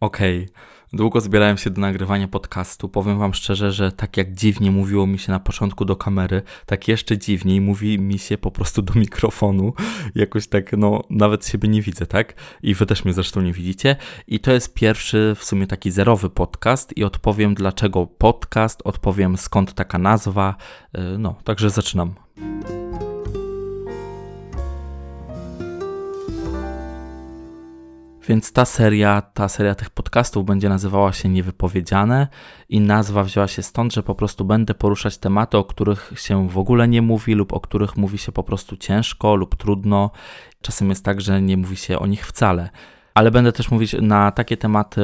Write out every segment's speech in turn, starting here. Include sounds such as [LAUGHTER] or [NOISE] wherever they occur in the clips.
Okej, długo zbierałem się do nagrywania podcastu. Powiem Wam szczerze, że tak jak dziwnie mówiło mi się na początku do kamery, tak jeszcze dziwniej mówi mi się po prostu do mikrofonu. Jakoś tak, no, nawet siebie nie widzę, tak? I Wy też mnie zresztą nie widzicie. I to jest pierwszy, w sumie taki zerowy podcast, i odpowiem dlaczego podcast, odpowiem skąd taka nazwa. Yy, No, także zaczynam. Więc ta seria, ta seria tych podcastów będzie nazywała się Niewypowiedziane i nazwa wzięła się stąd, że po prostu będę poruszać tematy, o których się w ogóle nie mówi lub o których mówi się po prostu ciężko lub trudno. Czasem jest tak, że nie mówi się o nich wcale. Ale będę też mówić na takie tematy,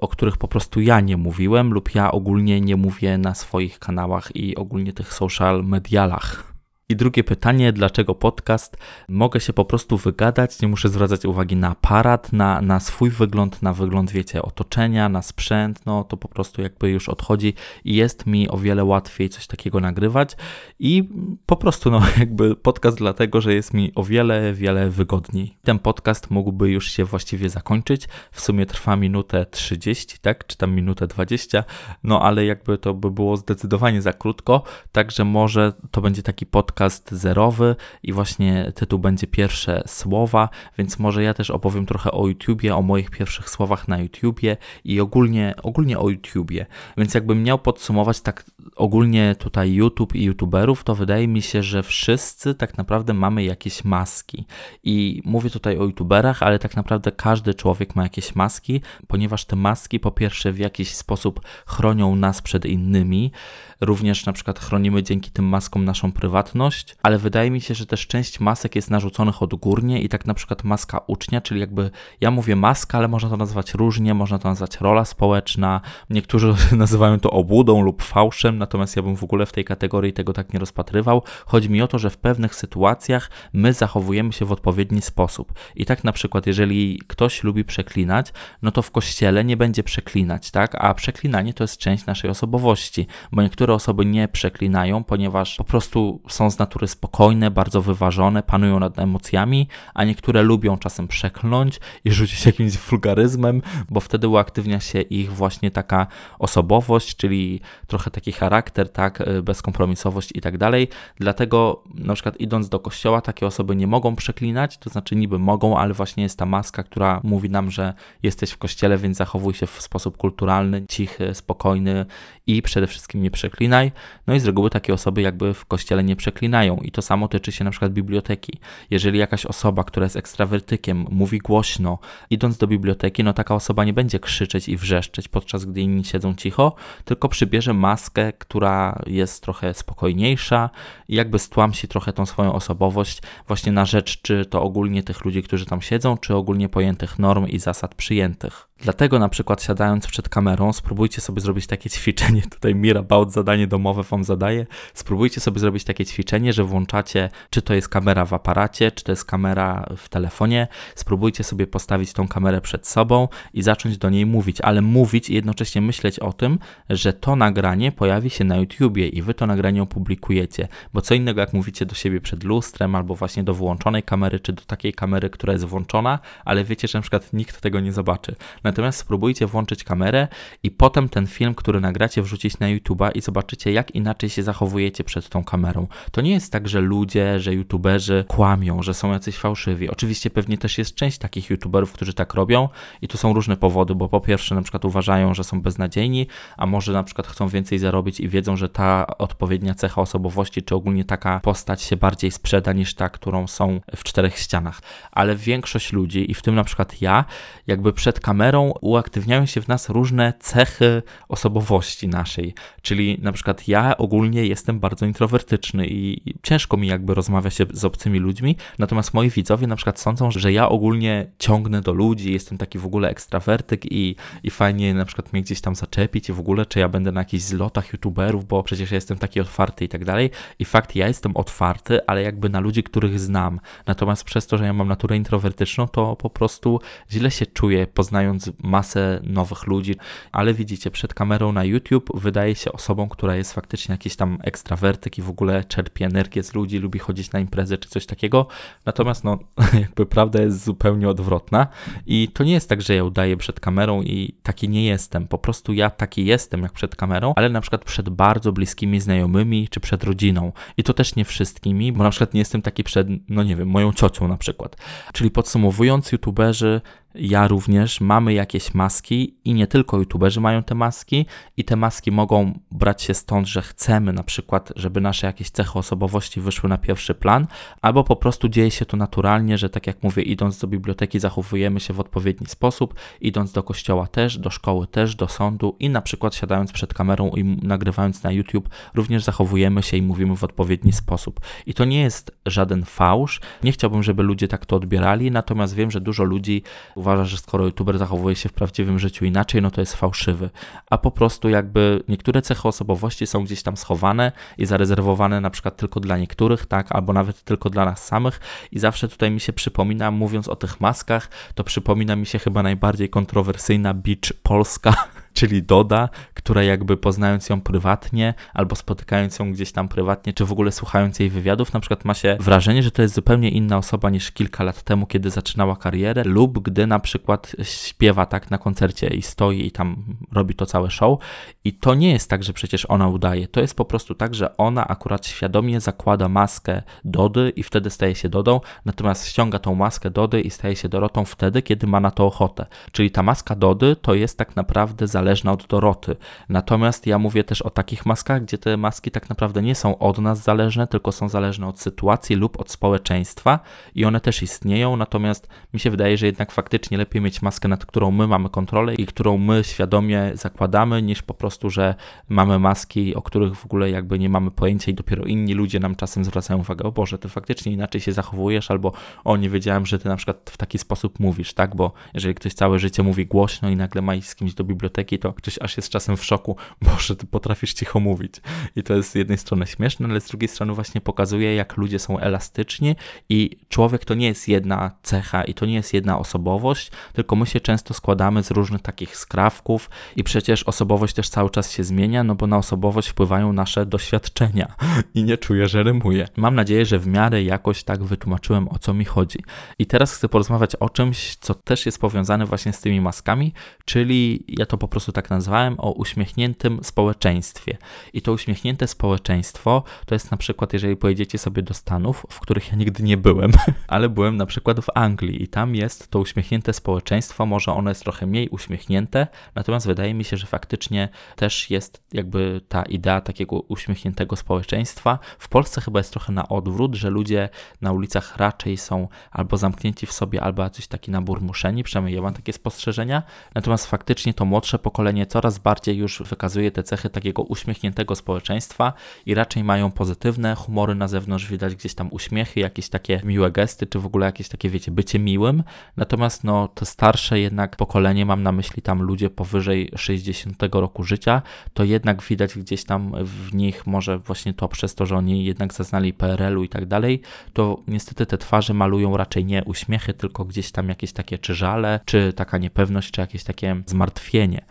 o których po prostu ja nie mówiłem lub ja ogólnie nie mówię na swoich kanałach i ogólnie tych social medialach. I drugie pytanie, dlaczego podcast? Mogę się po prostu wygadać, nie muszę zwracać uwagi na aparat, na, na swój wygląd, na wygląd, wiecie, otoczenia, na sprzęt, no to po prostu jakby już odchodzi i jest mi o wiele łatwiej coś takiego nagrywać. I po prostu, no [LAUGHS] jakby podcast dlatego, że jest mi o wiele, wiele wygodniej. Ten podcast mógłby już się właściwie zakończyć, w sumie trwa minutę 30, tak, czy tam minutę 20, no ale jakby to by było zdecydowanie za krótko, także może to będzie taki podcast zerowy i właśnie tytuł będzie pierwsze słowa, więc może ja też opowiem trochę o YouTubie, o moich pierwszych słowach na YouTubie i ogólnie, ogólnie o YouTubie. Więc jakbym miał podsumować tak ogólnie tutaj YouTube i YouTuberów, to wydaje mi się, że wszyscy tak naprawdę mamy jakieś maski. I mówię tutaj o YouTuberach, ale tak naprawdę każdy człowiek ma jakieś maski, ponieważ te maski po pierwsze w jakiś sposób chronią nas przed innymi, również na przykład chronimy dzięki tym maskom naszą prywatność, ale wydaje mi się, że też część masek jest narzuconych odgórnie i tak na przykład maska ucznia, czyli jakby ja mówię maska, ale można to nazwać różnie, można to nazwać rola społeczna, niektórzy [LAUGHS] nazywają to obłudą lub fałszem, natomiast ja bym w ogóle w tej kategorii tego tak nie rozpatrywał. Chodzi mi o to, że w pewnych sytuacjach my zachowujemy się w odpowiedni sposób. I tak na przykład, jeżeli ktoś lubi przeklinać, no to w kościele nie będzie przeklinać, tak? A przeklinanie to jest część naszej osobowości, bo niektóre osoby nie przeklinają, ponieważ po prostu są z natury spokojne, bardzo wyważone, panują nad emocjami, a niektóre lubią czasem przeklnąć i rzucić [LAUGHS] jakimś wulgaryzmem, bo wtedy uaktywnia się ich właśnie taka osobowość, czyli trochę taki charakter, tak, y, bezkompromisowość i tak dalej. Dlatego na przykład idąc do kościoła, takie osoby nie mogą przeklinać, to znaczy niby mogą, ale właśnie jest ta maska, która mówi nam, że jesteś w kościele, więc zachowuj się w sposób kulturalny, cichy, spokojny i przede wszystkim nie przeklinaj. No i z reguły takie osoby jakby w kościele nie przeklinają i to samo tyczy się na przykład biblioteki. Jeżeli jakaś osoba, która jest ekstrawertykiem, mówi głośno, idąc do biblioteki, no taka osoba nie będzie krzyczeć i wrzeszczeć, podczas gdy inni siedzą cicho, tylko przybierze maskę, która jest trochę spokojniejsza i jakby stłamsi trochę tą swoją osobowość właśnie na rzecz, czy to ogólnie tych ludzi, którzy tam siedzą, czy ogólnie pojętych norm i zasad przyjętych. Dlatego na przykład siadając przed kamerą, spróbujcie sobie zrobić takie ćwiczenie, [LAUGHS] tutaj Mirabout zadanie domowe wam zadaje, spróbujcie sobie zrobić takie ćwiczenie, że włączacie, czy to jest kamera w aparacie, czy to jest kamera w telefonie, spróbujcie sobie postawić tą kamerę przed sobą i zacząć do niej mówić, ale mówić i jednocześnie myśleć o tym, że to nagranie pojawi się na YouTubie i wy to nagranie opublikujecie, bo co innego jak mówicie do siebie przed lustrem albo właśnie do wyłączonej kamery, czy do takiej kamery, która jest włączona, ale wiecie, że na przykład nikt tego nie zobaczy. Natomiast spróbujcie włączyć kamerę i potem ten film, który nagracie, wrzucić na YouTube'a i zobaczycie, jak inaczej się zachowujecie przed tą kamerą. To nie jest tak, że ludzie, że YouTuberzy kłamią, że są jacyś fałszywi. Oczywiście pewnie też jest część takich YouTuberów, którzy tak robią i tu są różne powody, bo po pierwsze na przykład uważają, że są beznadziejni, a może na przykład chcą więcej zarobić i wiedzą, że ta odpowiednia cecha osobowości, czy ogólnie taka postać się bardziej sprzeda niż ta, którą są w czterech ścianach. Ale większość ludzi, i w tym na przykład ja, jakby przed kamerą uaktywniają się w nas różne cechy osobowości naszej. Czyli na przykład ja ogólnie jestem bardzo introwertyczny i ciężko mi jakby rozmawia się z obcymi ludźmi, natomiast moi widzowie na przykład sądzą, że ja ogólnie ciągnę do ludzi, jestem taki w ogóle ekstrawertyk i, i fajnie na przykład mnie gdzieś tam zaczepić i w ogóle, czy ja będę na jakichś zlotach youtuberów, bo przecież ja jestem taki otwarty i tak dalej. I fakt, ja jestem otwarty, ale jakby na ludzi, których znam. Natomiast przez to, że ja mam naturę introwertyczną, to po prostu źle się czuję, poznając masę nowych ludzi, ale widzicie, przed kamerą na YouTube wydaje się osobą, która jest faktycznie jakiś tam ekstrawertyk i w ogóle czerpie czerpie energię z ludzi, lubi chodzić na imprezy czy coś takiego. Natomiast no, [LAUGHS] jakby prawda jest zupełnie odwrotna i to nie jest tak, że ja udaję przed kamerą i taki nie jestem. Po prostu ja taki jestem jak przed kamerą, ale na przykład przed bardzo bliskimi znajomymi czy przed rodziną. I to też nie wszystkimi, bo na przykład nie jestem taki przed, no nie wiem, moją ciocią na przykład. Czyli podsumowując, youtuberzy ja również mamy jakieś maski i nie tylko youtuberzy mają te maski i te maski mogą brać się stąd, że chcemy na przykład, żeby nasze jakieś cechy osobowości wyszły na pierwszy plan, albo po prostu dzieje się to naturalnie, że tak jak mówię, idąc do biblioteki zachowujemy się w odpowiedni sposób, idąc do kościoła też, do szkoły też, do sądu i na przykład siadając przed kamerą i nagrywając na YouTube również zachowujemy się i mówimy w odpowiedni sposób. I to nie jest żaden fałsz. Nie chciałbym, żeby ludzie tak to odbierali, natomiast wiem, że dużo ludzi uważa, że skoro youtuber zachowuje się w prawdziwym życiu inaczej, no to jest fałszywy. A po prostu jakby niektóre cechy osobowości są gdzieś tam schowane i zarezerwowane na przykład tylko dla niektórych, tak, albo nawet tylko dla nas samych. I zawsze tutaj mi się przypomina, mówiąc o tych maskach, to przypomina mi się chyba najbardziej kontrowersyjna Beach Polska [LAUGHS] czyli Doda, która jakby poznając ją prywatnie, albo spotykając ją gdzieś tam prywatnie, czy w ogóle słuchając jej wywiadów, na przykład ma się wrażenie, że to jest zupełnie inna osoba niż kilka lat temu, kiedy zaczynała karierę, lub gdy na przykład śpiewa tak na koncercie i stoi i tam robi to całe show. I to nie jest tak, że przecież ona udaje. To jest po prostu tak, że ona akurat świadomie zakłada maskę Dody i wtedy staje się Dodą, natomiast ściąga tą maskę Dody i staje się Dorotą wtedy, kiedy ma na to ochotę. Czyli ta maska Dody to jest tak naprawdę zależna od Doroty. Natomiast ja mówię też o takich maskach, gdzie te maski tak naprawdę nie są od nas zależne, tylko są zależne od sytuacji lub od społeczeństwa i one też istnieją, natomiast mi się wydaje, że jednak faktycznie lepiej mieć maskę, nad którą my mamy kontrolę i którą my świadomie zakładamy, niż po prostu, że mamy maski, o których w ogóle jakby nie mamy pojęcia i dopiero inni ludzie nam czasem zwracają uwagę, o Boże, ty faktycznie inaczej się zachowujesz, albo o, nie wiedziałem, że ty na przykład w taki sposób mówisz, tak, bo jeżeli ktoś całe życie mówi głośno i nagle ma iść z kimś do biblioteki, to ktoś aż jest czasem w szoku, [LAUGHS] boże, ty potrafisz cicho mówić. I to jest z jednej strony śmieszne, ale z drugiej strony właśnie pokazuje, jak ludzie są elastyczni i człowiek to nie jest jedna cecha i to nie jest jedna osobowość, tylko my się często składamy z różnych takich skrawków i przecież osobowość też cały czas się zmienia, no bo na osobowość wpływają nasze doświadczenia [LAUGHS] i nie czuję, że rymuję. Mam nadzieję, że w miarę jakoś tak wytłumaczyłem, o co mi chodzi. I teraz chcę porozmawiać o czymś, co też jest powiązane właśnie z tymi maskami, czyli ja to po prostu tak nazwałem, o uśmiechniętym społeczeństwie. I to uśmiechnięte społeczeństwo to jest na przykład, jeżeli pojedziecie sobie do Stanów, w których ja nigdy nie byłem, [LAUGHS] ale byłem na przykład w Anglii i tam jest to uśmiechnięte społeczeństwo, może ono jest trochę mniej uśmiechnięte, natomiast wydaje mi się, że faktycznie też jest jakby ta idea takiego uśmiechniętego społeczeństwa. W Polsce chyba jest trochę na odwrót, że ludzie na ulicach raczej są albo zamknięci w sobie, albo coś taki naburmuszeni, przynajmniej ja mam takie spostrzeżenia, natomiast faktycznie to młodsze pokolenie coraz bardziej już wykazuje te cechy takiego uśmiechniętego społeczeństwa i raczej mają pozytywne humory na zewnątrz, widać gdzieś tam uśmiechy, jakieś takie miłe gesty, czy w ogóle jakieś takie, wiecie, bycie miłym. Natomiast no, to starsze jednak pokolenie, mam na myśli tam ludzie powyżej 60 roku życia, to jednak widać gdzieś tam w nich może właśnie to przez to, że oni jednak zaznali PRL-u i tak dalej, to niestety te twarze malują raczej nie uśmiechy, tylko gdzieś tam jakieś takie czy żale, czy taka niepewność, czy jakieś takie zmartwienie.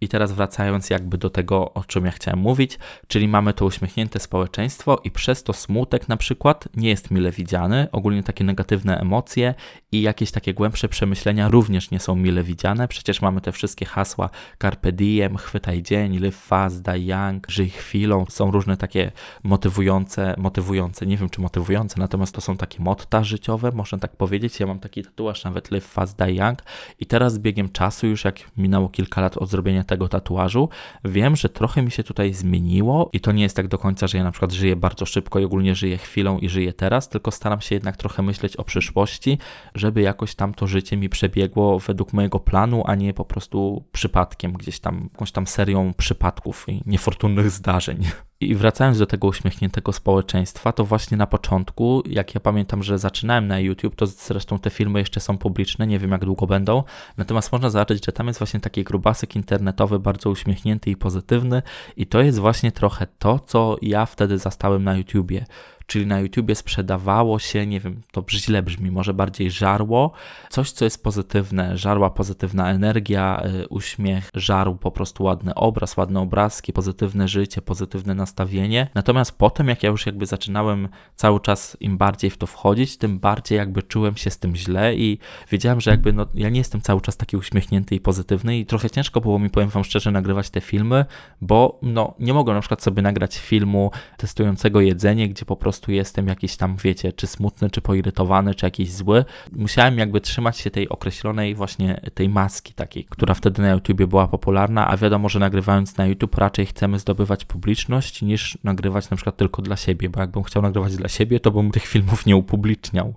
I teraz wracając jakby do tego, o czym ja chciałem mówić, czyli mamy to uśmiechnięte społeczeństwo i przez to smutek na przykład nie jest mile widziany, ogólnie takie negatywne emocje i jakieś takie głębsze przemyślenia również nie są mile widziane. Przecież mamy te wszystkie hasła carpe diem, chwytaj dzień, live fast, die young, żyj chwilą. Są różne takie motywujące, motywujące, nie wiem czy motywujące, natomiast to są takie motta życiowe, można tak powiedzieć. Ja mam taki tatuaż nawet live fast, die young i teraz z biegiem czasu, już jak minęło kilka lat od zrobienia tego tatuażu, wiem, że trochę mi się tutaj zmieniło i to nie jest tak do końca, że ja na przykład żyję bardzo szybko i ogólnie żyję chwilą i żyję teraz, tylko staram się jednak trochę myśleć o przyszłości, żeby jakoś tam to życie mi przebiegło według mojego planu, a nie po prostu przypadkiem, gdzieś tam, jakąś tam serią przypadków i niefortunnych zdarzeń. I wracając do tego uśmiechniętego społeczeństwa, to właśnie na początku, jak ja pamiętam, że zaczynałem na YouTube, to zresztą te filmy jeszcze są publiczne, nie wiem jak długo będą, natomiast można zobaczyć, że tam jest właśnie taki grubasek internetowy, bardzo uśmiechnięty i pozytywny. I to jest właśnie trochę to, co ja wtedy zastałem na YouTubie. Czyli na YouTubie sprzedawało się, nie wiem, to źle brzmi, może bardziej żarło, coś, co jest pozytywne, żarła pozytywna energia, y, uśmiech, żarł po prostu ładny obraz, ładne obrazki, pozytywne życie, pozytywne nastawienie. Natomiast potem, jak ja już jakby zaczynałem cały czas im bardziej w to wchodzić, tym bardziej jakby czułem się z tym źle i wiedziałem, że jakby no, ja nie jestem cały czas taki uśmiechnięty i pozytywny i trochę ciężko było mi, powiem wam szczerze, nagrywać te filmy, bo no nie mogłem na przykład sobie nagrać filmu testującego jedzenie, gdzie po prostu jestem jakiś tam, wiecie, czy smutny, czy poirytowany, czy jakiś zły. Musiałem jakby trzymać się tej określonej właśnie tej maski takiej, która wtedy na YouTubie była popularna, a wiadomo, że nagrywając na YouTube raczej chcemy zdobywać publiczność niż nagrywać na przykład tylko dla siebie, bo jakbym chciał nagrywać dla siebie, to bym tych filmów nie upubliczniał.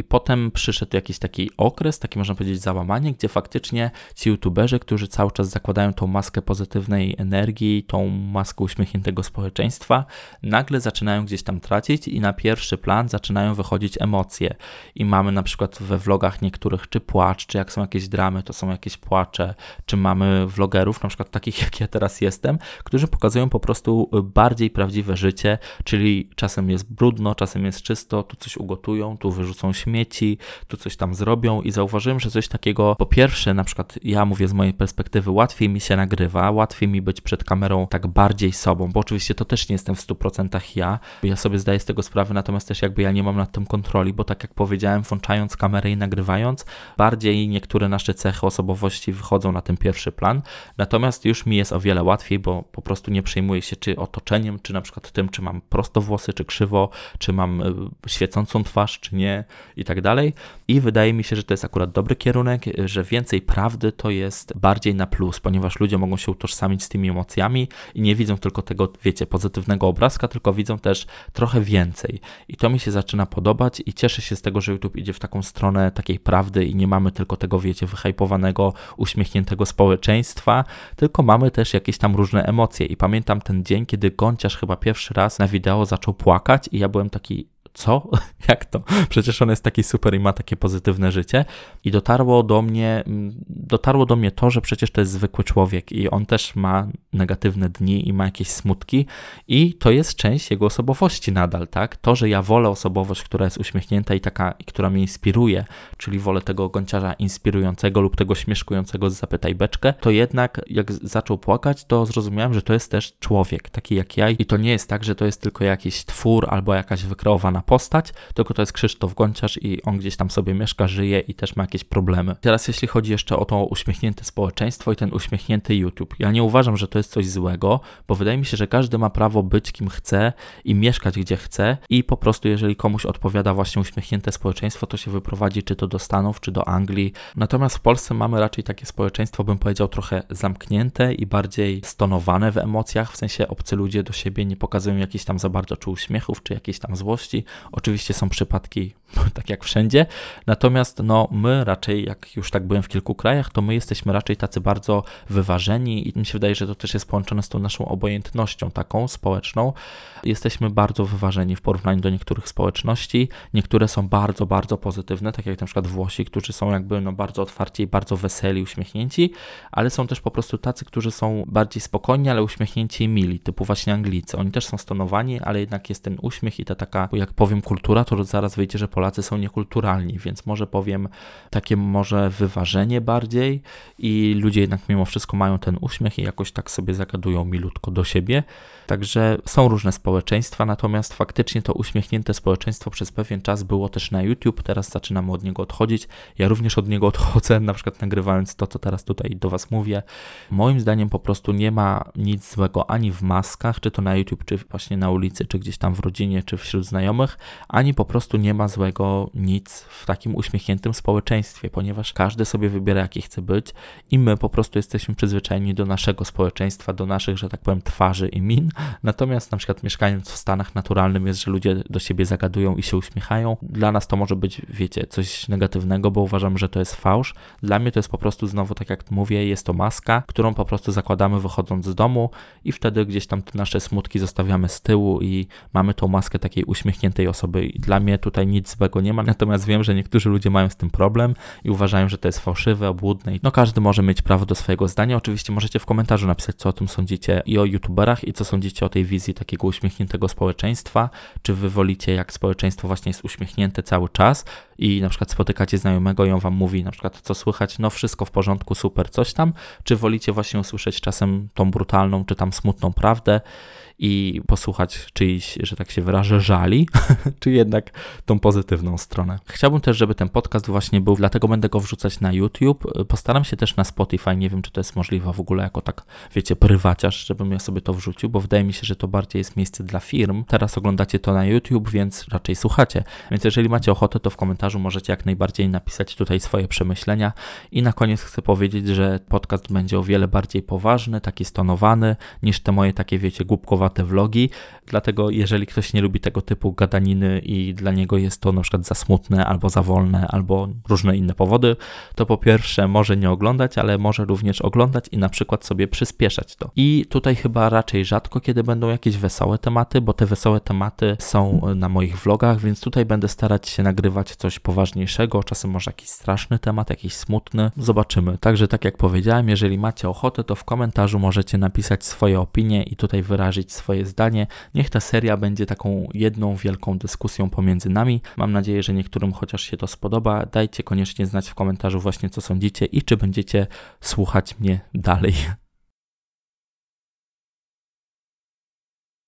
I potem przyszedł jakiś taki okres, taki można powiedzieć załamanie, gdzie faktycznie ci youtuberzy, którzy cały czas zakładają tą maskę pozytywnej energii, tą maskę uśmiechniętego społeczeństwa, nagle zaczynają gdzieś tam tracić i na pierwszy plan zaczynają wychodzić emocje. I mamy na przykład we vlogach niektórych czy płacz, czy jak są jakieś dramy, to są jakieś płacze, czy mamy vlogerów, na przykład takich [LAUGHS] jak ja teraz jestem, którzy pokazują po prostu bardziej prawdziwe życie, czyli czasem jest brudno, czasem jest czysto, tu coś ugotują, tu wyrzucą śmieci, śmieci, tu coś tam zrobią i zauważyłem, że coś takiego, po pierwsze, na przykład ja mówię z mojej perspektywy, łatwiej mi się nagrywa, łatwiej mi być przed kamerą tak bardziej sobą, bo oczywiście to też nie jestem w 100% ja, ja sobie zdaję z tego sprawę, natomiast też jakby ja nie mam nad tym kontroli, bo tak jak powiedziałem, włączając kamerę i nagrywając, bardziej niektóre nasze cechy osobowości wychodzą na ten pierwszy plan, natomiast już mi jest o wiele łatwiej, bo po prostu nie przejmuję się czy otoczeniem, czy na przykład tym, czy mam prosto włosy, czy krzywo, czy mam y, świecącą twarz, czy nie i tak dalej. I wydaje mi się, że to jest akurat dobry kierunek, że więcej prawdy to jest bardziej na plus, ponieważ ludzie mogą się utożsamić z tymi emocjami i nie widzą tylko tego, wiecie, pozytywnego obrazka, tylko widzą też trochę więcej. I to mi się zaczyna podobać i cieszę się z tego, że YouTube idzie w taką stronę takiej prawdy i nie mamy tylko tego, wiecie, wyhypowanego, uśmiechniętego społeczeństwa, tylko mamy też jakieś tam różne emocje. I pamiętam ten dzień, kiedy Gąciarz chyba pierwszy raz na wideo zaczął płakać i ja byłem taki co? [LAUGHS] Jak to? Przecież on jest taki super i ma takie pozytywne życie. I dotarło do mnie, mm, dotarło do mnie to, że przecież to jest zwykły człowiek i on też ma negatywne dni i ma jakieś smutki i to jest część jego osobowości nadal, tak? To, że ja wolę osobowość, która jest uśmiechnięta i taka, która mnie inspiruje, czyli wolę tego gąciarza inspirującego lub tego śmieszkującego z Zapytaj Beczkę, to jednak jak zaczął płakać, to zrozumiałem, że to jest też człowiek, taki jak ja i to nie jest tak, że to jest tylko jakiś twór albo jakaś wykreowana postać, tylko to jest Krzysztof Gonciarz i on gdzieś tam sobie mieszka, żyje i też ma jakieś problemy. Teraz jeśli chodzi jeszcze o to uśmiechnięte społeczeństwo i ten uśmiechnięty YouTube. Ja nie uważam, że to jest coś złego, bo wydaje mi się, że każdy ma prawo być kim chce i mieszkać gdzie chce i po prostu jeżeli komuś odpowiada właśnie uśmiechnięte społeczeństwo, to się wyprowadzi czy to do Stanów, czy do Anglii. Natomiast w Polsce mamy raczej takie społeczeństwo, bym powiedział, trochę zamknięte i bardziej stonowane w emocjach, w sensie obcy ludzie do siebie nie pokazują jakichś tam za bardzo czy uśmiechów, czy jakiejś tam złości. Oczywiście są przypadki, [LAUGHS] tak jak wszędzie, natomiast no, my raczej, jak już tak byłem w kilku krajach, to my jesteśmy raczej tacy bardzo wyważeni i mi się wydaje, że to też jest połączone z tą naszą obojętnością taką społeczną. Jesteśmy bardzo wyważeni w porównaniu do niektórych społeczności. Niektóre są bardzo, bardzo pozytywne, tak jak na przykład Włosi, którzy są jakby no, bardzo otwarci i bardzo weseli, uśmiechnięci, ale są też po prostu tacy, którzy są bardziej spokojni, ale uśmiechnięci i mili, typu właśnie Anglicy. Oni też są stonowani, ale jednak jest ten uśmiech i ta taka, jak powiem, kultura, to zaraz wyjdzie, że Polacy są niekulturalni, więc może powiem takie może wyważenie bardziej i ludzie jednak mimo wszystko mają ten uśmiech i jakoś tak sobie zagadują milutko do siebie. Także są różne społeczeństwa, natomiast faktycznie to uśmiechnięte społeczeństwo przez pewien czas było też na YouTube, teraz zaczynamy od niego odchodzić. Ja również od niego [LAUGHS] odchodzę, na przykład nagrywając to, co teraz tutaj do Was mówię. Moim zdaniem po prostu nie ma nic złego ani w maskach, czy to na YouTube, czy właśnie na ulicy, czy gdzieś tam w rodzinie, czy wśród znajomych, ani po prostu nie ma złego nic w takim uśmiechniętym społeczeństwie, ponieważ każdy sobie wybiera, jaki chce być i my po prostu jesteśmy przyzwyczajeni do naszego społeczeństwa, do naszych, że tak powiem, twarzy i min. Natomiast na przykład mieszkając w Stanach naturalnym jest, że ludzie do siebie zagadują i się uśmiechają. Dla nas to może być, wiecie, coś negatywnego, bo uważam, że to jest fałsz. Dla mnie to jest po prostu znowu, tak jak mówię, jest to maska, którą po prostu zakładamy wychodząc z domu i wtedy gdzieś tam te nasze smutki zostawiamy z tyłu i mamy tą maskę takiej uśmiechniętej tej osoby. I dla mnie tutaj nic złego nie ma, natomiast wiem, że niektórzy ludzie mają z tym problem i uważają, że to jest fałszywe, obłudne. No każdy może mieć prawo do swojego zdania. Oczywiście możecie w komentarzu napisać, co o tym sądzicie i o youtuberach i co sądzicie o tej wizji takiego uśmiechniętego społeczeństwa. Czy wy wolicie, jak społeczeństwo właśnie jest uśmiechnięte cały czas i na przykład spotykacie znajomego i on wam mówi na przykład, co słychać, no wszystko w porządku, super, coś tam. Czy wolicie właśnie usłyszeć czasem tą brutalną, czy tam smutną prawdę i posłuchać czyjś, że tak się wyrażę, żali, [LAUGHS] czy jednak tą pozytywną stronę. Chciałbym też, żeby ten podcast właśnie był, dlatego będę go wrzucać na YouTube. Postaram się też na Spotify, nie wiem, czy to jest możliwe w ogóle jako tak, wiecie, prywaciarz, żebym ja sobie to wrzucił, bo wydaje mi się, że to bardziej jest miejsce dla firm. Teraz oglądacie to na YouTube, więc raczej słuchacie. Więc jeżeli macie ochotę, to w komentarzu możecie jak najbardziej napisać tutaj swoje przemyślenia. I na koniec chcę powiedzieć, że podcast będzie o wiele bardziej poważny, taki stonowany, niż te moje takie, wiecie, głupkowate te vlogi, dlatego jeżeli ktoś nie lubi tego typu gadaniny i dla niego jest to na przykład za smutne, albo za wolne, albo różne inne powody, to po pierwsze może nie oglądać, ale może również oglądać i na przykład sobie przyspieszać to. I tutaj chyba raczej rzadko, kiedy będą jakieś wesołe tematy, bo te wesołe tematy są na moich vlogach, więc tutaj będę starać się nagrywać poważniejszego, czasem może jakiś straszny temat, jakiś smutny. Zobaczymy. Także tak jak powiedziałem, jeżeli macie ochotę, to w komentarzu możecie napisać swoje opinie i tutaj wyrazić swoje zdanie. Niech ta seria będzie taką jedną wielką dyskusją pomiędzy nami. Mam nadzieję, że niektórym chociaż się to spodoba. Dajcie koniecznie znać w komentarzu właśnie co sądzicie i czy będziecie słuchać mnie dalej.